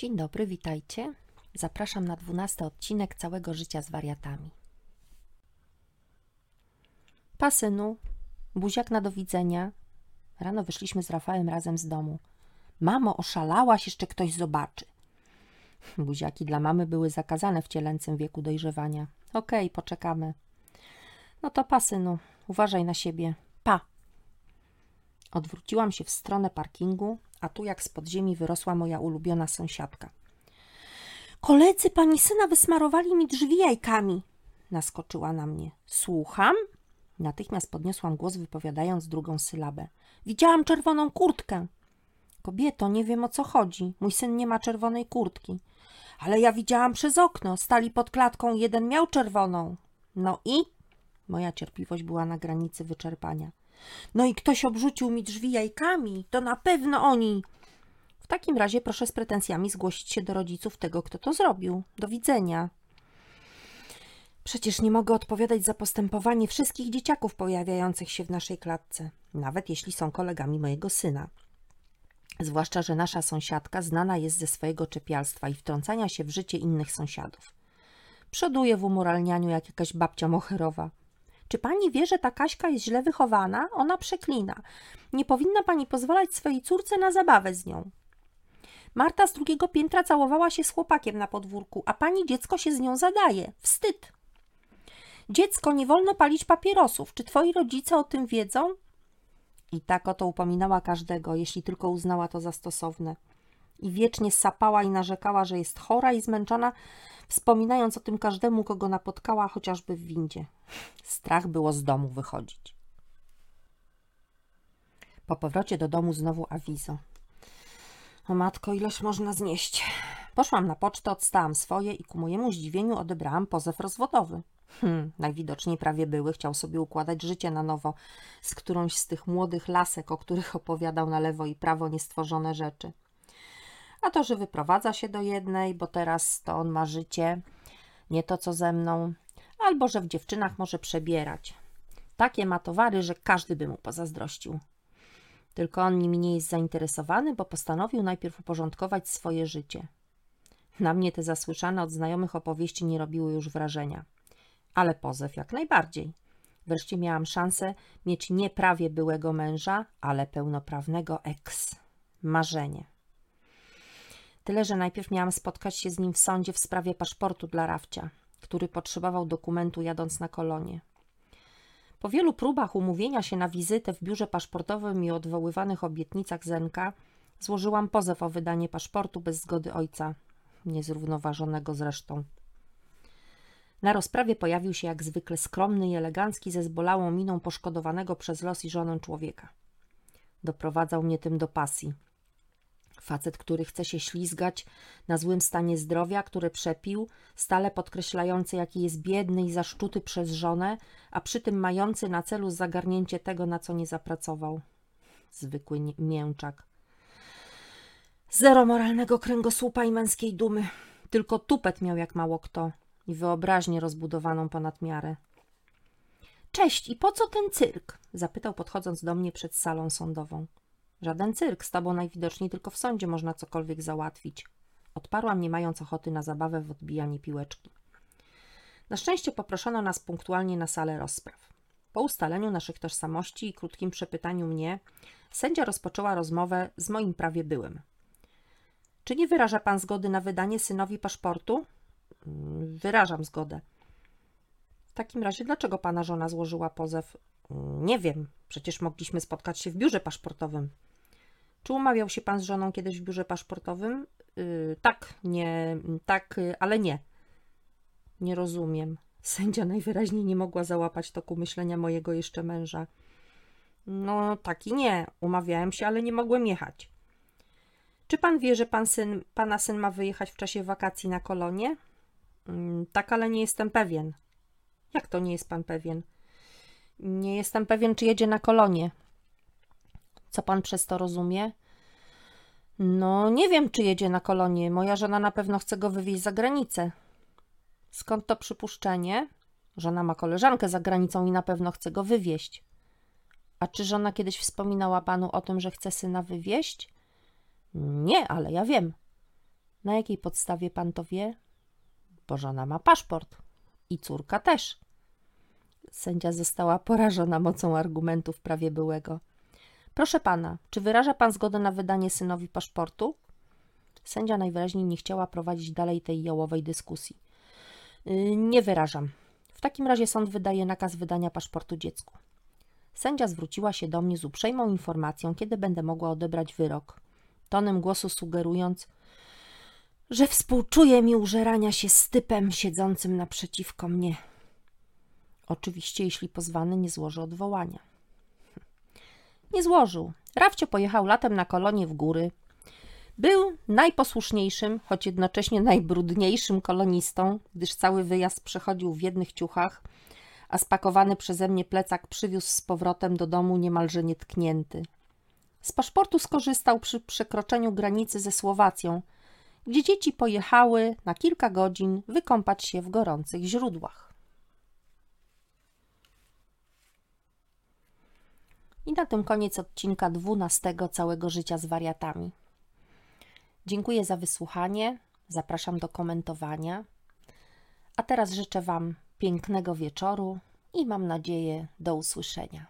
Dzień dobry, witajcie. Zapraszam na dwunasty odcinek całego życia z wariatami. Pa, synu. Buziak na do widzenia. Rano wyszliśmy z Rafałem razem z domu. Mamo, oszalałaś, jeszcze ktoś zobaczy. Buziaki dla mamy były zakazane w cielęcym wieku dojrzewania. Okej, poczekamy. No to pa, synu. Uważaj na siebie. Pa. Odwróciłam się w stronę parkingu, a tu jak z podziemi wyrosła moja ulubiona sąsiadka. Koledzy pani syna wysmarowali mi drzwi jajkami. Naskoczyła na mnie. Słucham? Natychmiast podniosłam głos, wypowiadając drugą sylabę. Widziałam czerwoną kurtkę. Kobieto, nie wiem o co chodzi. Mój syn nie ma czerwonej kurtki. Ale ja widziałam przez okno. Stali pod klatką, jeden miał czerwoną. No i? Moja cierpliwość była na granicy wyczerpania. No i ktoś obrzucił mi drzwi jajkami. To na pewno oni. W takim razie proszę z pretensjami zgłosić się do rodziców tego, kto to zrobił. Do widzenia. Przecież nie mogę odpowiadać za postępowanie wszystkich dzieciaków pojawiających się w naszej klatce, nawet jeśli są kolegami mojego syna. Zwłaszcza, że nasza sąsiadka znana jest ze swojego czepialstwa i wtrącania się w życie innych sąsiadów. Przoduje w umoralnianiu jak jakaś babcia moherowa. Czy pani wie, że ta Kaśka jest źle wychowana? Ona przeklina. Nie powinna pani pozwalać swojej córce na zabawę z nią. Marta z drugiego piętra całowała się z chłopakiem na podwórku, a pani dziecko się z nią zadaje. Wstyd! Dziecko, nie wolno palić papierosów. Czy twoi rodzice o tym wiedzą? I tak oto upominała każdego, jeśli tylko uznała to za stosowne. I wiecznie sapała i narzekała, że jest chora i zmęczona, wspominając o tym każdemu, kogo napotkała, chociażby w windzie. Strach było z domu wychodzić. Po powrocie do domu znowu awizo. O matko, ileż można znieść. Poszłam na pocztę, odstałam swoje i ku mojemu zdziwieniu odebrałam pozew rozwodowy. Hmm, najwidoczniej prawie były, chciał sobie układać życie na nowo z którąś z tych młodych lasek, o których opowiadał na lewo i prawo niestworzone rzeczy. A to, że wyprowadza się do jednej, bo teraz to on ma życie, nie to co ze mną, albo że w dziewczynach może przebierać. Takie ma towary, że każdy by mu pozazdrościł. Tylko on nimi nie jest zainteresowany, bo postanowił najpierw uporządkować swoje życie. Na mnie te zasłyszane od znajomych opowieści nie robiły już wrażenia. Ale pozew jak najbardziej. Wreszcie miałam szansę mieć nie prawie byłego męża, ale pełnoprawnego ex. Marzenie. Tyle, że najpierw miałam spotkać się z nim w sądzie w sprawie paszportu dla Rafcia, który potrzebował dokumentu jadąc na kolonie. Po wielu próbach umówienia się na wizytę w biurze paszportowym i odwoływanych obietnicach Zenka, złożyłam pozew o wydanie paszportu bez zgody ojca, niezrównoważonego zresztą. Na rozprawie pojawił się jak zwykle skromny i elegancki ze zbolałą miną poszkodowanego przez los i żonę człowieka. Doprowadzał mnie tym do pasji. Facet, który chce się ślizgać na złym stanie zdrowia, który przepił, stale podkreślający, jaki jest biedny i zaszczuty przez żonę, a przy tym mający na celu zagarnięcie tego, na co nie zapracował. Zwykły mięczak. Zero moralnego kręgosłupa i męskiej dumy. Tylko tupet miał jak mało kto i wyobraźnię rozbudowaną ponad miarę. Cześć, i po co ten cyrk? zapytał podchodząc do mnie przed salą sądową. Żaden cyrk, z tobą najwidoczniej tylko w sądzie można cokolwiek załatwić. Odparłam, nie mając ochoty na zabawę w odbijanie piłeczki. Na szczęście poproszono nas punktualnie na salę rozpraw. Po ustaleniu naszych tożsamości i krótkim przepytaniu mnie, sędzia rozpoczęła rozmowę z moim prawie byłym. Czy nie wyraża pan zgody na wydanie synowi paszportu? Wyrażam zgodę. W takim razie, dlaczego pana żona złożyła pozew? Nie wiem, przecież mogliśmy spotkać się w biurze paszportowym. Czy umawiał się pan z żoną kiedyś w biurze paszportowym? Yy, tak, nie, tak, ale nie. Nie rozumiem. Sędzia najwyraźniej nie mogła załapać toku myślenia mojego jeszcze męża. No, tak i nie. Umawiałem się, ale nie mogłem jechać. Czy pan wie, że pan syn, pana syn ma wyjechać w czasie wakacji na kolonie? Yy, tak, ale nie jestem pewien. Jak to nie jest pan pewien? Nie jestem pewien, czy jedzie na kolonie. Co pan przez to rozumie? No, nie wiem, czy jedzie na kolonie. Moja żona na pewno chce go wywieźć za granicę. Skąd to przypuszczenie? Żona ma koleżankę za granicą i na pewno chce go wywieźć. A czy żona kiedyś wspominała panu o tym, że chce syna wywieźć? Nie, ale ja wiem. Na jakiej podstawie pan to wie? Bo żona ma paszport i córka też. Sędzia została porażona mocą argumentów prawie byłego. Proszę pana, czy wyraża pan zgodę na wydanie synowi paszportu? Sędzia najwyraźniej nie chciała prowadzić dalej tej jałowej dyskusji. Yy, nie wyrażam. W takim razie sąd wydaje nakaz wydania paszportu dziecku. Sędzia zwróciła się do mnie z uprzejmą informacją, kiedy będę mogła odebrać wyrok, tonem głosu sugerując, że współczuje mi użerania się z typem siedzącym naprzeciwko mnie. Oczywiście, jeśli pozwany nie złoży odwołania. Nie złożył. Rafcio pojechał latem na kolonie w góry. Był najposłuszniejszym, choć jednocześnie najbrudniejszym kolonistą, gdyż cały wyjazd przechodził w jednych ciuchach, a spakowany przeze mnie plecak przywiózł z powrotem do domu niemalże nietknięty. Z paszportu skorzystał przy przekroczeniu granicy ze Słowacją, gdzie dzieci pojechały na kilka godzin wykąpać się w gorących źródłach. I na tym koniec odcinka 12 całego życia z wariatami. Dziękuję za wysłuchanie, zapraszam do komentowania. A teraz życzę Wam pięknego wieczoru i mam nadzieję do usłyszenia.